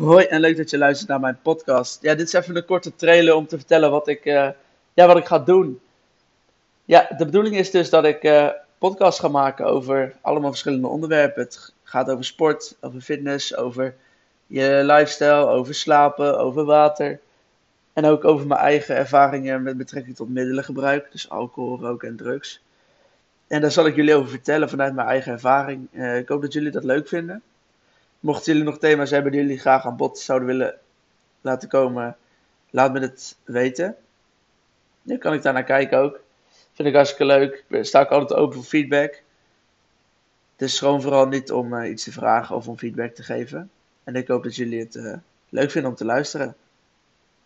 Hoi en leuk dat je luistert naar mijn podcast. Ja, dit is even een korte trailer om te vertellen wat ik, eh, ja, wat ik ga doen. Ja, de bedoeling is dus dat ik uh, podcasts ga maken over allemaal verschillende onderwerpen. Het gaat over sport, over fitness, over je lifestyle, over slapen, over water. En ook over mijn eigen ervaringen met betrekking tot middelengebruik, dus alcohol, roken en drugs. En daar zal ik jullie over vertellen vanuit mijn eigen ervaring. Uh, ik hoop dat jullie dat leuk vinden. Mochten jullie nog thema's hebben die jullie graag aan bod zouden willen laten komen, laat me het weten. Nu kan ik daar naar kijken ook. Vind ik hartstikke leuk. Sta ik altijd open voor feedback. Dus gewoon vooral niet om uh, iets te vragen of om feedback te geven. En ik hoop dat jullie het uh, leuk vinden om te luisteren.